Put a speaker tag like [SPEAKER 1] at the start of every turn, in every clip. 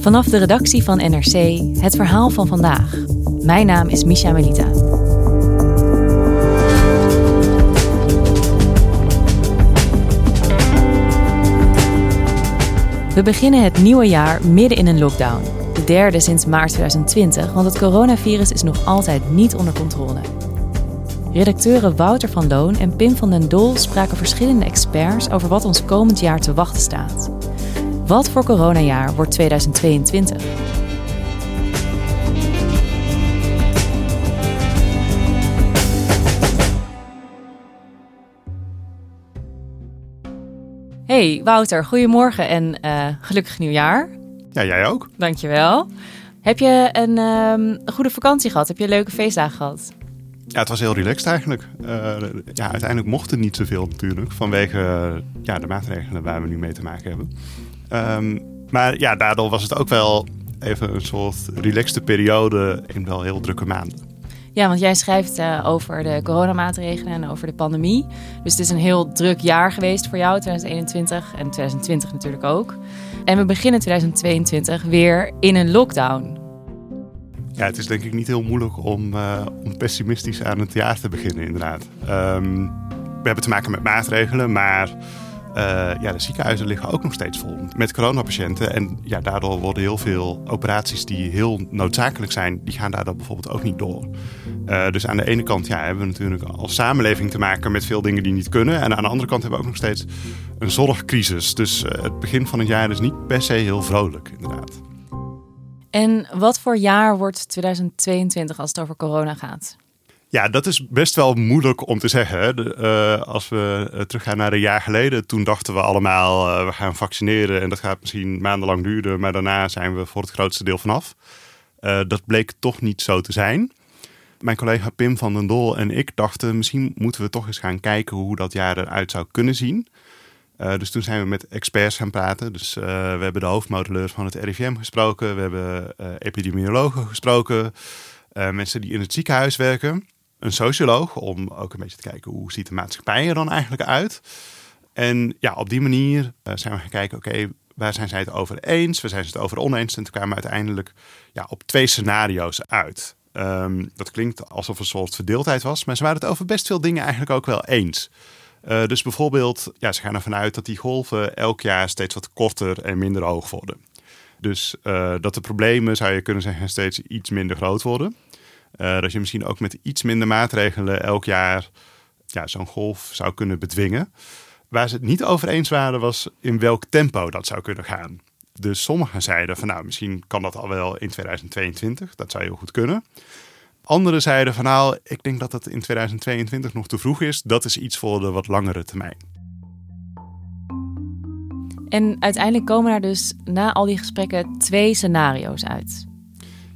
[SPEAKER 1] Vanaf de redactie van NRC het verhaal van vandaag. Mijn naam is Misha Melita. We beginnen het nieuwe jaar midden in een lockdown. De derde sinds maart 2020, want het coronavirus is nog altijd niet onder controle. Redacteuren Wouter van Loon en Pim van den Dol spraken verschillende experts over wat ons komend jaar te wachten staat. Wat voor coronajaar wordt 2022? Hey Wouter, goedemorgen en uh, gelukkig nieuwjaar.
[SPEAKER 2] Ja, jij ook.
[SPEAKER 1] Dankjewel. Heb je een, um, goede vakantie gehad? Heb je leuke feestdagen gehad?
[SPEAKER 2] Ja, het was heel relaxed eigenlijk. Uh, ja, uiteindelijk mocht het niet zoveel natuurlijk, vanwege uh, ja, de maatregelen waar we nu mee te maken hebben. Um, maar ja, daardoor was het ook wel even een soort relaxte periode in wel heel drukke maanden.
[SPEAKER 1] Ja, want jij schrijft uh, over de coronamaatregelen en over de pandemie. Dus het is een heel druk jaar geweest voor jou, 2021 en 2020 natuurlijk ook. En we beginnen 2022 weer in een lockdown.
[SPEAKER 2] Ja, het is denk ik niet heel moeilijk om, uh, om pessimistisch aan het jaar te beginnen, inderdaad. Um, we hebben te maken met maatregelen, maar uh, ja, de ziekenhuizen liggen ook nog steeds vol met coronapatiënten. En ja, daardoor worden heel veel operaties die heel noodzakelijk zijn, die gaan daardoor bijvoorbeeld ook niet door. Uh, dus aan de ene kant ja, hebben we natuurlijk als samenleving te maken met veel dingen die niet kunnen. En aan de andere kant hebben we ook nog steeds een zorgcrisis. Dus het begin van het jaar is niet per se heel vrolijk, inderdaad.
[SPEAKER 1] En wat voor jaar wordt 2022 als het over corona gaat?
[SPEAKER 2] Ja, dat is best wel moeilijk om te zeggen. Uh, als we uh, teruggaan naar een jaar geleden, toen dachten we allemaal, uh, we gaan vaccineren en dat gaat misschien maandenlang duren, maar daarna zijn we voor het grootste deel vanaf. dat bleek toch niet zo te zijn. Mijn collega Pim van den Dol en ik dachten, misschien moeten we toch eens gaan kijken hoe dat jaar eruit zou kunnen zien. Dus toen zijn we met experts gaan praten. Dus we hebben de hoofdmodelleurs van het RIVM gesproken, we hebben epidemiologen gesproken, mensen die in het ziekenhuis werken een socioloog om ook een beetje te kijken hoe ziet de maatschappij er dan eigenlijk uit. En ja, op die manier zijn we gaan kijken, oké, waar zijn zij het over eens, waar zijn ze het over oneens. En toen kwamen we uiteindelijk ja, op twee scenario's uit. Um, dat klinkt alsof er een soort verdeeldheid was, maar ze waren het over best veel dingen eigenlijk ook wel eens. Uh, dus bijvoorbeeld, ja, ze gaan ervan uit dat die golven elk jaar steeds wat korter en minder hoog worden. Dus uh, dat de problemen, zou je kunnen zeggen, steeds iets minder groot worden. Uh, dat je misschien ook met iets minder maatregelen elk jaar ja, zo'n golf zou kunnen bedwingen. Waar ze het niet over eens waren, was in welk tempo dat zou kunnen gaan. Dus sommigen zeiden van nou, misschien kan dat al wel in 2022. Dat zou heel goed kunnen. Anderen zeiden van nou, ik denk dat het in 2022 nog te vroeg is. Dat is iets voor de wat langere termijn.
[SPEAKER 1] En uiteindelijk komen er dus na al die gesprekken twee scenario's uit.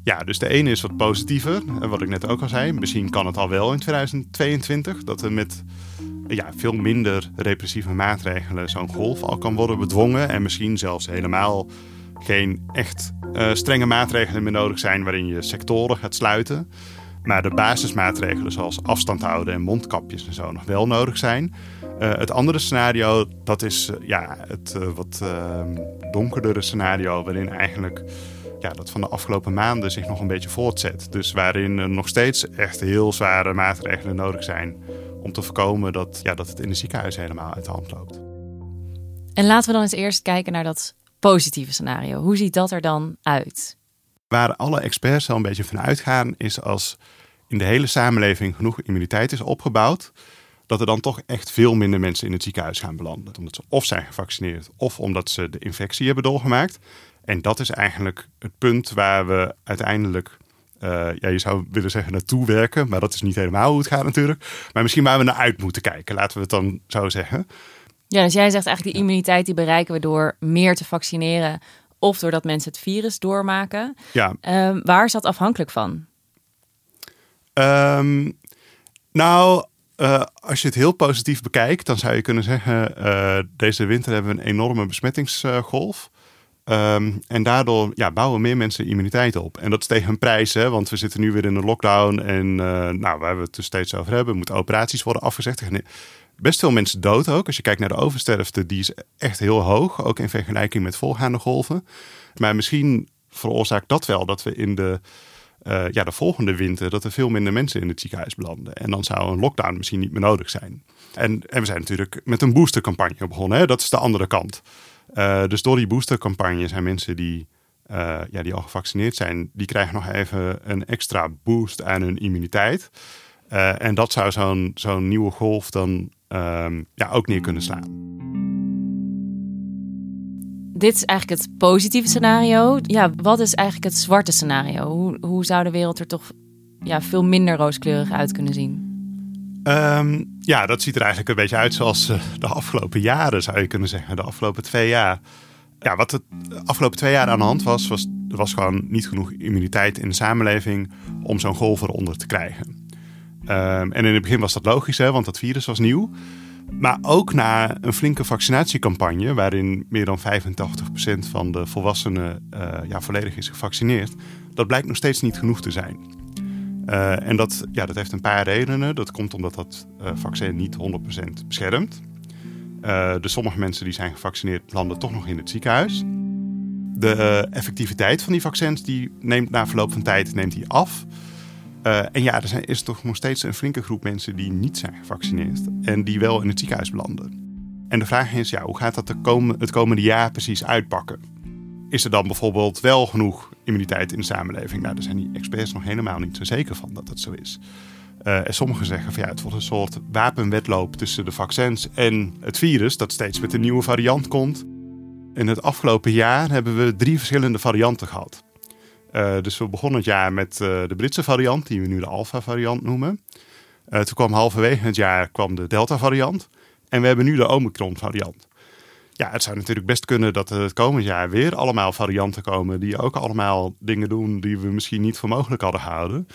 [SPEAKER 2] Ja, dus de ene is wat positiever. En wat ik net ook al zei, misschien kan het al wel in 2022. Dat er met ja, veel minder repressieve maatregelen zo'n golf al kan worden bedwongen. En misschien zelfs helemaal geen echt uh, strenge maatregelen meer nodig zijn waarin je sectoren gaat sluiten. Maar de basismaatregelen zoals afstand houden en mondkapjes en zo nog wel nodig zijn. Uh, het andere scenario, dat is uh, ja, het wat ehm, donkerdere scenario waarin eigenlijk ja, dat van de afgelopen maanden zich nog een beetje voortzet. Dus waarin er nog steeds echt heel zware maatregelen nodig zijn om te voorkomen dat, ja, dat het in de ziekenhuis helemaal uit de hand loopt.
[SPEAKER 1] En laten we dan eens eerst kijken naar dat positieve scenario. Hoe ziet dat er dan uit?
[SPEAKER 2] Waar alle experts al een beetje van uitgaan, is als in de hele samenleving genoeg immuniteit is opgebouwd, dat er dan toch echt veel minder mensen in het ziekenhuis gaan belanden. Omdat ze of zijn gevaccineerd of omdat ze de infectie hebben doorgemaakt. En dat is eigenlijk het punt waar we uiteindelijk, uh, ja, je zou willen zeggen naartoe werken, maar dat is niet helemaal hoe het gaat natuurlijk. Maar misschien waar we naar uit moeten kijken, laten we het dan zo zeggen.
[SPEAKER 1] Ja, dus jij zegt eigenlijk die immuniteit die bereiken we door meer te vaccineren of doordat mensen het virus doormaken.
[SPEAKER 2] Ja.
[SPEAKER 1] Um, waar is dat afhankelijk van?
[SPEAKER 2] Um, nou, uh, als je het heel positief bekijkt, dan zou je kunnen zeggen: uh, deze winter hebben we een enorme besmettingsgolf. Um, en daardoor ja, bouwen meer mensen immuniteit op. En dat is tegen een prijs, hè, want we zitten nu weer in een lockdown. En uh, nou, waar we het dus steeds over hebben, moeten operaties worden afgezegd. Best veel mensen dood ook. Als je kijkt naar de oversterfte, die is echt heel hoog. Ook in vergelijking met volgaande golven. Maar misschien veroorzaakt dat wel dat we in de, uh, ja, de volgende winter... dat er veel minder mensen in het ziekenhuis belanden. En dan zou een lockdown misschien niet meer nodig zijn. En, en we zijn natuurlijk met een boostercampagne begonnen. Hè? Dat is de andere kant. Uh, dus door die boostercampagne zijn mensen die, uh, ja, die al gevaccineerd zijn, die krijgen nog even een extra boost aan hun immuniteit. En dat zou zo'n zo'n nieuwe golf dan um, ja, ook neer kunnen slaan.
[SPEAKER 1] Dit is eigenlijk het positieve scenario. Ja, wat is eigenlijk het zwarte scenario? Hoe, hoe zou de wereld er toch ja, veel minder rooskleurig uit kunnen zien?
[SPEAKER 2] Um, ja, dat ziet er eigenlijk een beetje uit zoals uh, de afgelopen jaren, zou je kunnen zeggen. De afgelopen twee jaar. Ja, wat de afgelopen twee jaar aan de hand was, was er was gewoon niet genoeg immuniteit in de samenleving om zo'n golf eronder te krijgen. Um, en in het begin was dat logisch, hè, want dat virus was nieuw. Maar ook na een flinke vaccinatiecampagne, waarin meer dan 85% van de volwassenen uh, ja, volledig is gevaccineerd, dat blijkt nog steeds niet genoeg te zijn. Uh, en dat, ja, dat heeft een paar redenen. Dat komt omdat dat uh, vaccin niet 100% beschermt. Dus sommige mensen die zijn gevaccineerd landen toch nog in het ziekenhuis. De effectiviteit van die vaccins die neemt na verloop van tijd neemt die af. En ja, er zijn, is toch nog steeds een flinke groep mensen die niet zijn gevaccineerd. En die wel in het ziekenhuis belanden. En de vraag is, ja, hoe gaat dat de het komende jaar precies uitpakken? Is er dan bijvoorbeeld wel genoeg immuniteit in de samenleving? Nou, daar zijn die experts nog helemaal niet zo zeker van dat dat zo is. Uh, en sommigen zeggen van ja, het wordt een soort wapenwedloop tussen de vaccins en het virus, dat steeds met een nieuwe variant komt. In het afgelopen jaar hebben we drie verschillende varianten gehad. Uh, dus we begonnen het jaar met uh, de Britse variant, die we nu de Alpha-variant noemen. toen kwam halverwege het jaar kwam de Delta-variant. En we hebben nu de Omicron-variant. Ja, het zou natuurlijk best kunnen dat het komend jaar weer allemaal varianten komen die ook allemaal dingen doen die we misschien niet voor mogelijk hadden gehouden.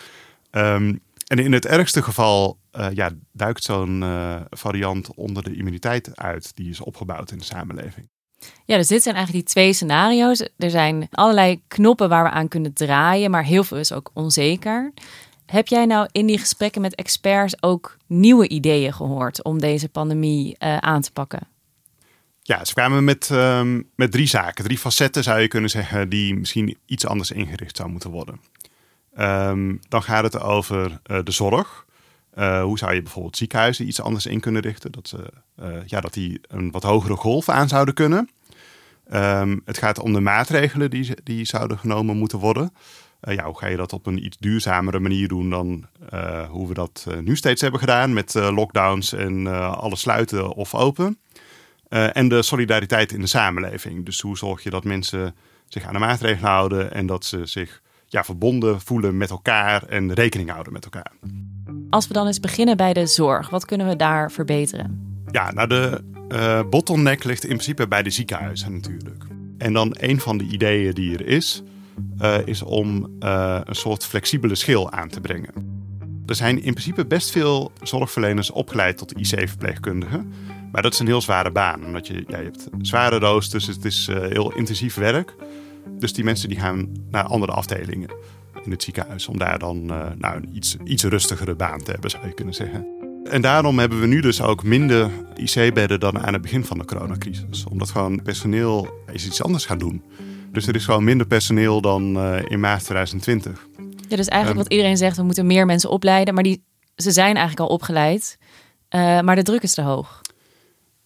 [SPEAKER 2] Um, en in het ergste geval ja, duikt zo'n variant onder de immuniteit uit die is opgebouwd in de samenleving.
[SPEAKER 1] Ja, dus dit zijn eigenlijk die twee scenario's. Er zijn allerlei knoppen waar we aan kunnen draaien, maar heel veel is ook onzeker. Heb jij nou in die gesprekken met experts ook nieuwe ideeën gehoord om deze pandemie uh, aan te pakken?
[SPEAKER 2] Ja, ze kwamen met, um, met drie zaken, drie facetten zou je kunnen zeggen, die misschien iets anders ingericht zou moeten worden. Um, dan gaat het over uh, de zorg. Uh, hoe zou je bijvoorbeeld ziekenhuizen iets anders in kunnen richten? Dat, ze, uh, ja, dat die een wat hogere golf aan zouden kunnen. Um, het gaat om de maatregelen die, die zouden genomen moeten worden. ja, hoe ga je dat op een iets duurzamere manier doen dan hoe we dat nu steeds hebben gedaan met lockdowns en alles sluiten of open? En de solidariteit in de samenleving. Dus hoe zorg je dat mensen zich aan de maatregelen houden en dat ze zich ja, verbonden voelen met elkaar en rekening houden met elkaar.
[SPEAKER 1] Als we dan eens beginnen bij de zorg, wat kunnen we daar verbeteren?
[SPEAKER 2] Ja, nou de uh, bottleneck ligt in principe bij de ziekenhuizen natuurlijk. En dan een van de ideeën die er is, uh, is om uh, een soort flexibele schil aan te brengen. Er zijn in principe best veel zorgverleners opgeleid tot IC-verpleegkundigen. Maar dat is een heel zware baan, omdat je, ja, hebt zware roosters, het is heel intensief werk. Dus die mensen die gaan naar andere afdelingen in het ziekenhuis om daar dan uh, nou, een iets, iets rustigere baan te hebben, zou je kunnen zeggen. En daarom hebben we nu dus ook minder IC-bedden dan aan het begin van de coronacrisis. Omdat gewoon personeel is iets anders gaan doen. Dus er is gewoon minder personeel dan uh, in maart 2020.
[SPEAKER 1] Ja, dus eigenlijk um, wat iedereen zegt, we moeten meer mensen opleiden. Maar die, ze zijn eigenlijk al opgeleid, uh, maar de druk is te hoog.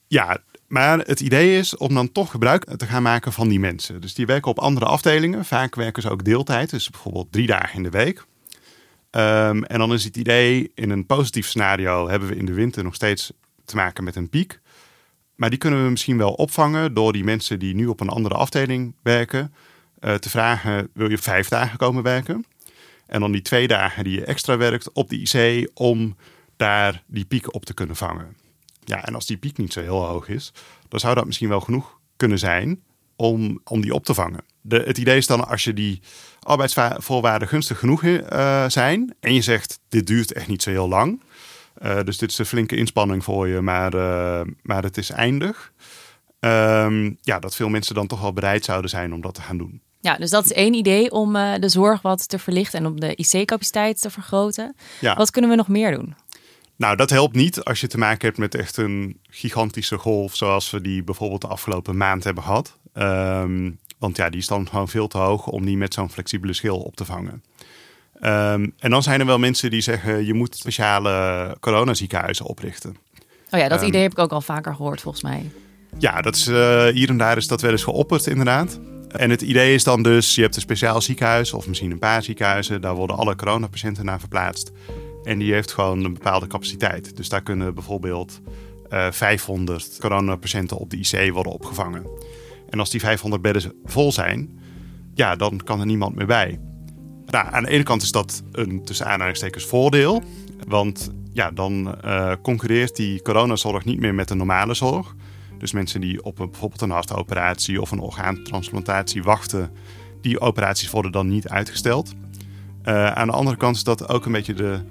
[SPEAKER 2] Ja, maar het idee is om dan toch gebruik te gaan maken van die mensen. Dus die werken op andere afdelingen. Vaak werken ze ook deeltijd, dus bijvoorbeeld drie dagen in de week. Um, en dan is het idee, in een positief scenario hebben we in de winter nog steeds te maken met een piek. Maar die kunnen we misschien wel opvangen door die mensen die nu op een andere afdeling werken, uh, te vragen: wil je vijf dagen komen werken? En dan die twee dagen die je extra werkt op de IC om daar die piek op te kunnen vangen. Ja, en als die piek niet zo heel hoog is, dan zou dat misschien wel genoeg kunnen zijn om, om die op te vangen. De, het idee is dan als je die arbeidsvoorwaarden gunstig genoeg uh, zijn en je zegt dit duurt echt niet zo heel lang, uh, dus dit is een flinke inspanning voor je, maar, uh, maar het is eindig. Um, ja, dat veel mensen dan toch wel bereid zouden zijn om dat te gaan doen.
[SPEAKER 1] Ja, dus dat is één idee om de zorg wat te verlichten en om de IC-capaciteit te vergroten. Ja. Wat kunnen we nog meer doen?
[SPEAKER 2] Nou, dat helpt niet als je te maken hebt met echt een gigantische golf, zoals we die bijvoorbeeld de afgelopen maand hebben gehad. Um, want ja, die is dan gewoon veel te hoog om die met zo'n flexibele schil op te vangen. Um, en dan zijn er wel mensen die zeggen, je moet speciale coronaziekenhuizen oprichten.
[SPEAKER 1] Oh ja, dat um, idee heb ik ook al vaker gehoord volgens mij.
[SPEAKER 2] Ja, dat is, uh, hier en daar is dat wel eens geopperd inderdaad. En het idee is dan dus, je hebt een speciaal ziekenhuis of misschien een paar ziekenhuizen. Daar worden alle coronapatiënten naar verplaatst. En die heeft gewoon een bepaalde capaciteit. Dus daar kunnen bijvoorbeeld uh, 500 coronapatiënten op de IC worden opgevangen. En als die 500 bedden vol zijn, ja, dan kan er niemand meer bij. Nou, aan de ene kant is dat een tussen aanhalingstekens voordeel. Want ja, dan uh, concurreert die coronazorg niet meer met de normale zorg. Dus mensen die op bijvoorbeeld een hartoperatie of een orgaantransplantatie wachten, die operaties worden dan niet uitgesteld. Uh, aan de andere kant is dat ook een beetje de,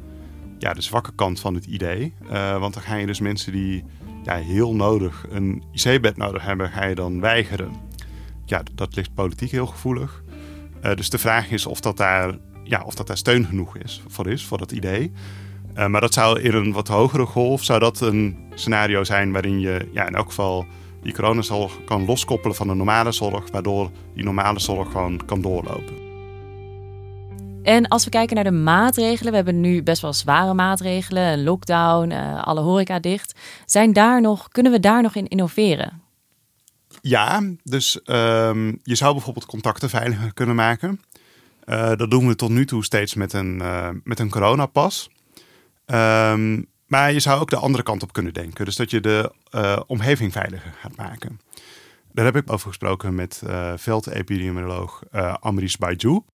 [SPEAKER 2] ja, de zwakke kant van het idee. Uh, want dan ga je dus mensen die ja, heel nodig een IC-bed nodig hebben, ga je dan weigeren. Ja, dat ligt politiek heel gevoelig. Uh, dus de vraag is of dat daar, ja, of dat daar steun genoeg is voor is, voor dat idee. Uh, maar dat zou in een wat hogere golf zou dat een scenario zijn waarin je ja, in elk geval die coronazorg kan loskoppelen van de normale zorg, waardoor die normale zorg gewoon kan doorlopen.
[SPEAKER 1] En als we kijken naar de maatregelen, we hebben nu best wel zware maatregelen, een lockdown, uh, alle horeca dicht. Zijn daar nog, kunnen we daar nog in innoveren?
[SPEAKER 2] Ja, dus um, je zou bijvoorbeeld contacten veiliger kunnen maken. Uh, dat doen we tot nu toe steeds met een, uh, met een coronapas. Um, maar je zou ook de andere kant op kunnen denken. Dus dat je de omgeving veiliger gaat maken. Daar heb ik over gesproken met veldepidemioloog Amrish Baiju.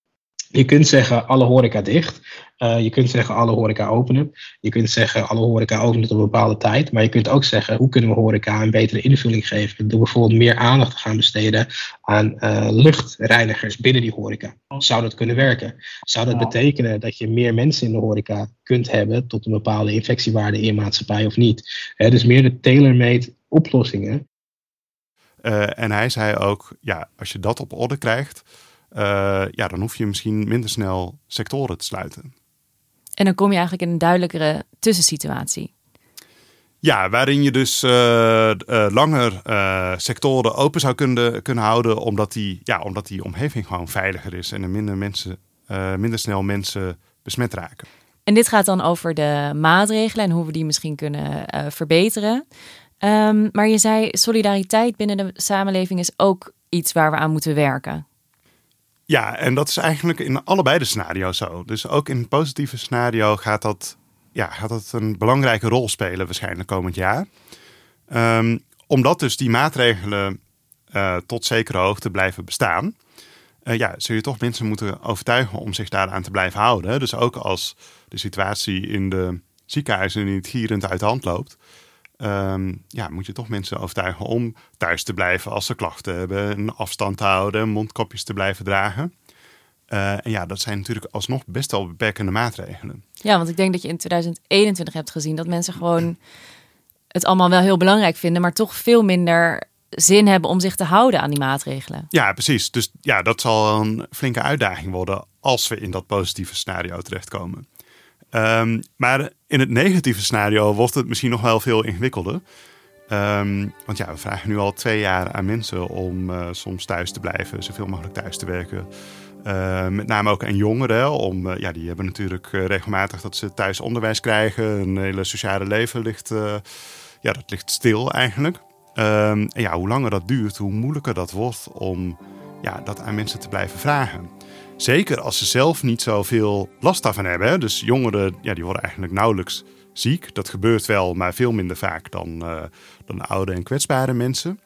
[SPEAKER 3] Je kunt zeggen alle horeca dicht. Uh, je kunt zeggen alle horeca openen. Je kunt zeggen alle horeca openen tot een bepaalde tijd. Maar je kunt ook zeggen hoe kunnen we horeca een betere invulling geven. Door bijvoorbeeld meer aandacht te gaan besteden aan uh, luchtreinigers binnen die horeca. Zou dat kunnen werken? Zou dat betekenen dat je meer mensen in de horeca kunt hebben tot een bepaalde infectiewaarde in maatschappij of niet? Dus meer de tailor-made oplossingen.
[SPEAKER 2] Uh, en hij zei ook, ja, als je dat op orde krijgt, uh, ja, dan hoef je misschien minder snel sectoren te sluiten.
[SPEAKER 1] En dan kom je eigenlijk in een duidelijkere tussensituatie.
[SPEAKER 2] Ja, waarin je dus uh, uh, langer sectoren open zou kunnen, kunnen houden, omdat die, ja, omdat die omgeving gewoon veiliger is en er minder, mensen, minder snel mensen besmet raken.
[SPEAKER 1] En dit gaat dan over de maatregelen en hoe we die misschien kunnen verbeteren. Um, maar je zei, solidariteit binnen de samenleving is ook iets waar we aan moeten werken.
[SPEAKER 2] Ja, en dat is eigenlijk in allebei de scenario's zo. Dus ook in het positieve scenario gaat dat, ja, gaat dat een belangrijke rol spelen waarschijnlijk komend jaar. Um, omdat dus die maatregelen uh, tot zekere hoogte blijven bestaan. Uh, ja, zul je toch mensen moeten overtuigen om zich daaraan te blijven houden. Dus ook als de situatie in de ziekenhuizen niet gierend uit de hand loopt, um, ja, moet je toch mensen overtuigen om thuis te blijven als ze klachten hebben, een afstand te houden, mondkapjes te blijven dragen. Uh, en ja, dat zijn natuurlijk alsnog best wel beperkende maatregelen.
[SPEAKER 1] Ja, want ik denk dat je in 2021 hebt gezien dat mensen gewoon het allemaal wel heel belangrijk vinden, maar toch veel minder zin hebben om zich te houden aan die maatregelen.
[SPEAKER 2] Ja, precies. Dus ja, dat zal een flinke uitdaging worden als we in dat positieve scenario terechtkomen. Um, maar in het negatieve scenario wordt het misschien nog wel veel ingewikkelder. Um, want ja, we vragen nu al twee jaar aan mensen om uh, soms thuis te blijven, zoveel mogelijk thuis te werken. Uh, met name ook aan jongeren. Om, uh, ja, die hebben natuurlijk regelmatig dat ze thuis onderwijs krijgen. Een hele sociale leven ligt, ja, dat ligt stil eigenlijk. En ja, hoe langer dat duurt, hoe moeilijker dat wordt om ja, dat aan mensen te blijven vragen. Zeker als ze zelf niet zoveel last daarvan hebben. Dus jongeren ja, die worden eigenlijk nauwelijks ziek. Dat gebeurt wel, maar veel minder vaak dan, uh, dan oude en kwetsbare mensen.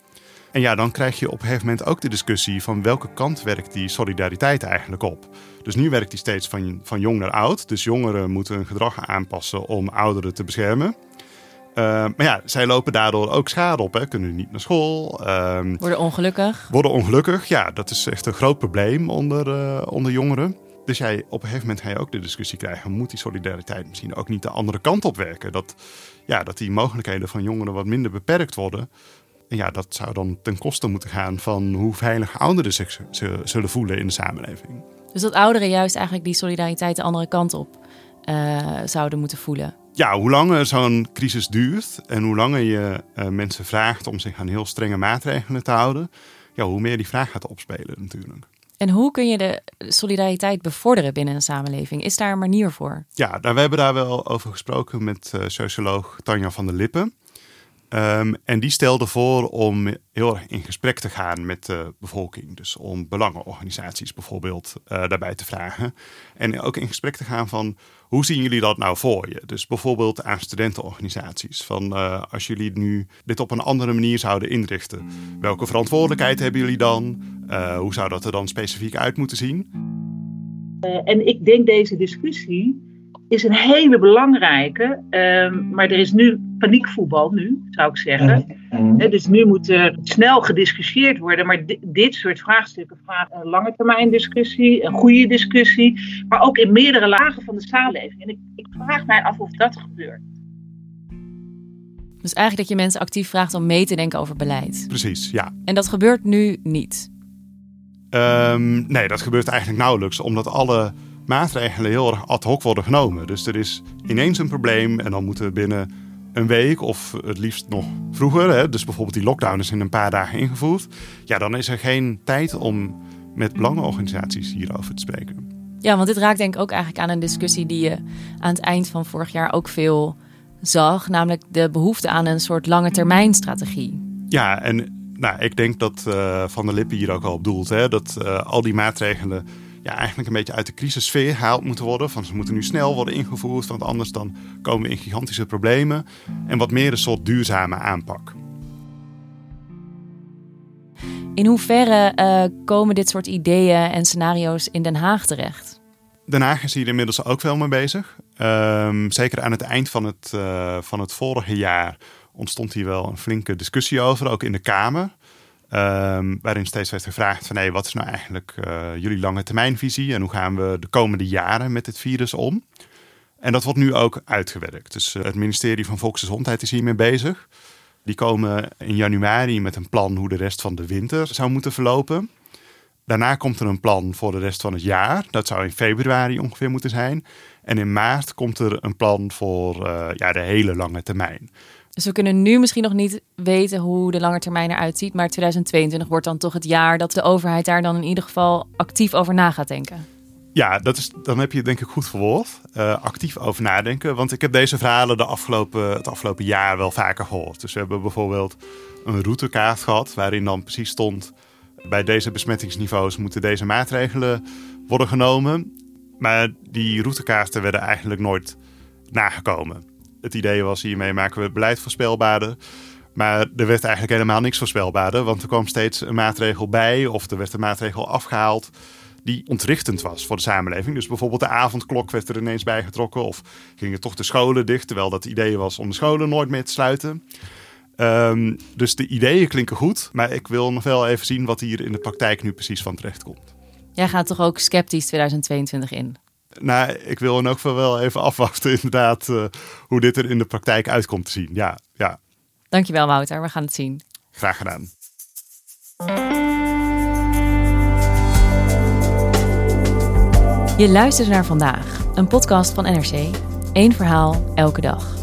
[SPEAKER 2] En ja, dan krijg je op een gegeven moment ook de discussie van welke kant werkt die solidariteit eigenlijk op. Dus nu werkt die steeds van, van jong naar oud. Dus jongeren moeten hun gedrag aanpassen om ouderen te beschermen. Uh, maar ja, zij lopen daardoor ook schade op. Hè. Kunnen niet naar school.
[SPEAKER 1] Uh, worden ongelukkig.
[SPEAKER 2] Worden ongelukkig, ja. Dat is echt een groot probleem onder, uh, onder jongeren. Dus jij, op een gegeven moment ga je ook de discussie krijgen: moet die solidariteit misschien ook niet de andere kant op werken? Dat, ja, dat die mogelijkheden van jongeren wat minder beperkt worden. En ja, dat zou dan ten koste moeten gaan van hoe veilig ouderen zich zullen voelen in de samenleving.
[SPEAKER 1] Dus dat ouderen juist eigenlijk die solidariteit de andere kant op uh, zouden moeten voelen.
[SPEAKER 2] Ja, hoe langer zo'n crisis duurt en hoe langer je uh, mensen vraagt om zich aan heel strenge maatregelen te houden, ja, hoe meer die vraag gaat opspelen natuurlijk.
[SPEAKER 1] En hoe kun je de solidariteit bevorderen binnen een samenleving? Is daar een manier voor?
[SPEAKER 2] Ja, nou, we hebben daar wel over gesproken met uh, socioloog Tanja van der Lippen. Um, en die stelde voor om heel erg in gesprek te gaan met de bevolking. Dus om belangenorganisaties bijvoorbeeld uh, daarbij te vragen. En ook in gesprek te gaan van hoe zien jullie dat nou voor je? Dus bijvoorbeeld aan studentenorganisaties. Van uh, als jullie nu dit op een andere manier zouden inrichten. Welke verantwoordelijkheid hebben jullie dan? Uh, hoe zou dat er dan specifiek uit moeten zien?
[SPEAKER 4] en ik denk deze discussie is een hele belangrijke. Um, maar er is nu paniekvoetbal, nu zou ik zeggen. Dus nu moet er snel gediscussieerd worden. Maar dit soort vraagstukken vragen een lange termijn discussie, een goede discussie. Maar ook in meerdere lagen van de samenleving. En ik, ik vraag mij af of dat gebeurt.
[SPEAKER 1] Dus eigenlijk dat je mensen actief vraagt om mee te denken over beleid.
[SPEAKER 2] Precies, ja.
[SPEAKER 1] En dat gebeurt nu niet?
[SPEAKER 2] Um, nee, dat gebeurt eigenlijk nauwelijks. Omdat alle maatregelen heel erg ad hoc worden genomen. Dus er is ineens een probleem en dan moeten we binnen een week of het liefst nog vroeger, hè, dus bijvoorbeeld die lockdown is in een paar dagen ingevoerd, ja, dan is er geen tijd om met belangenorganisaties hierover te spreken.
[SPEAKER 1] Ja, want dit raakt denk ik ook eigenlijk aan een discussie die je aan het eind van vorig jaar ook veel zag, namelijk de behoefte aan een soort lange termijn strategie.
[SPEAKER 2] Ja, en nou, ik denk dat uh, Van der Lippen hier ook al op doelt, hè, dat uh, al die maatregelen ja, eigenlijk een beetje uit de crisissfeer gehaald moeten worden. Van ze moeten nu snel worden ingevoerd, want anders dan komen we in gigantische problemen. En wat meer een soort duurzame aanpak.
[SPEAKER 1] In hoeverre uh, komen dit soort ideeën en scenario's in Den Haag terecht?
[SPEAKER 2] Den Haag is hier inmiddels ook veel mee bezig. Um, zeker aan het eind van het, uh, van het vorige jaar ontstond hier wel een flinke discussie over, ook in de Kamer. Um, waarin steeds werd gevraagd van hey, wat is nou eigenlijk uh, jullie lange termijnvisie en hoe gaan we de komende jaren met dit virus om? En dat wordt nu ook uitgewerkt. Dus uh, het ministerie van Volksgezondheid is hiermee bezig. Die komen in januari met een plan hoe de rest van de winter zou moeten verlopen. Daarna komt er een plan voor de rest van het jaar. Dat zou in februari ongeveer moeten zijn. En in maart komt er een plan voor uh, ja, de hele lange termijn.
[SPEAKER 1] Dus we kunnen nu misschien nog niet weten hoe de lange termijn eruit ziet. Maar 2022 wordt dan toch het jaar dat de overheid daar dan in ieder geval actief over na gaat denken.
[SPEAKER 2] Ja, dat is, dan heb je het denk ik goed verwoord. Uh, actief over nadenken. Want ik heb deze verhalen de afgelopen, het afgelopen jaar wel vaker gehoord. Dus we hebben bijvoorbeeld een routekaart gehad. Waarin dan precies stond. Bij deze besmettingsniveaus moeten deze maatregelen worden genomen. Maar die routekaarten werden eigenlijk nooit nagekomen het idee was hiermee maken we beleid voorspelbaarder. Maar er werd eigenlijk helemaal niks voorspelbaarder. Want er kwam steeds een maatregel bij of er werd een maatregel afgehaald die ontrichtend was voor de samenleving. Dus bijvoorbeeld de avondklok werd er ineens bijgetrokken of gingen toch de scholen dicht, terwijl dat idee was om de scholen nooit meer te sluiten. Um, dus de ideeën klinken goed, maar ik wil nog wel even zien wat hier in de praktijk nu precies van terecht komt.
[SPEAKER 1] Jij gaat toch ook sceptisch 2022 in?
[SPEAKER 2] Nou, ik wil in elk geval wel even afwachten inderdaad uh, hoe dit er in de praktijk uitkomt te zien. Ja, ja.
[SPEAKER 1] Dankjewel Wouter, we gaan het zien.
[SPEAKER 2] Graag gedaan.
[SPEAKER 1] Je luistert naar Vandaag, een podcast van NRC. Eén verhaal, elke dag.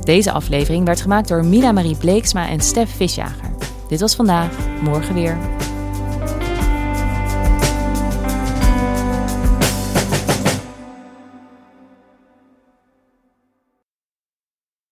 [SPEAKER 1] Deze aflevering werd gemaakt door Mina Marie Bleeksma en Stef Visjager. Dit was Vandaag, morgen weer.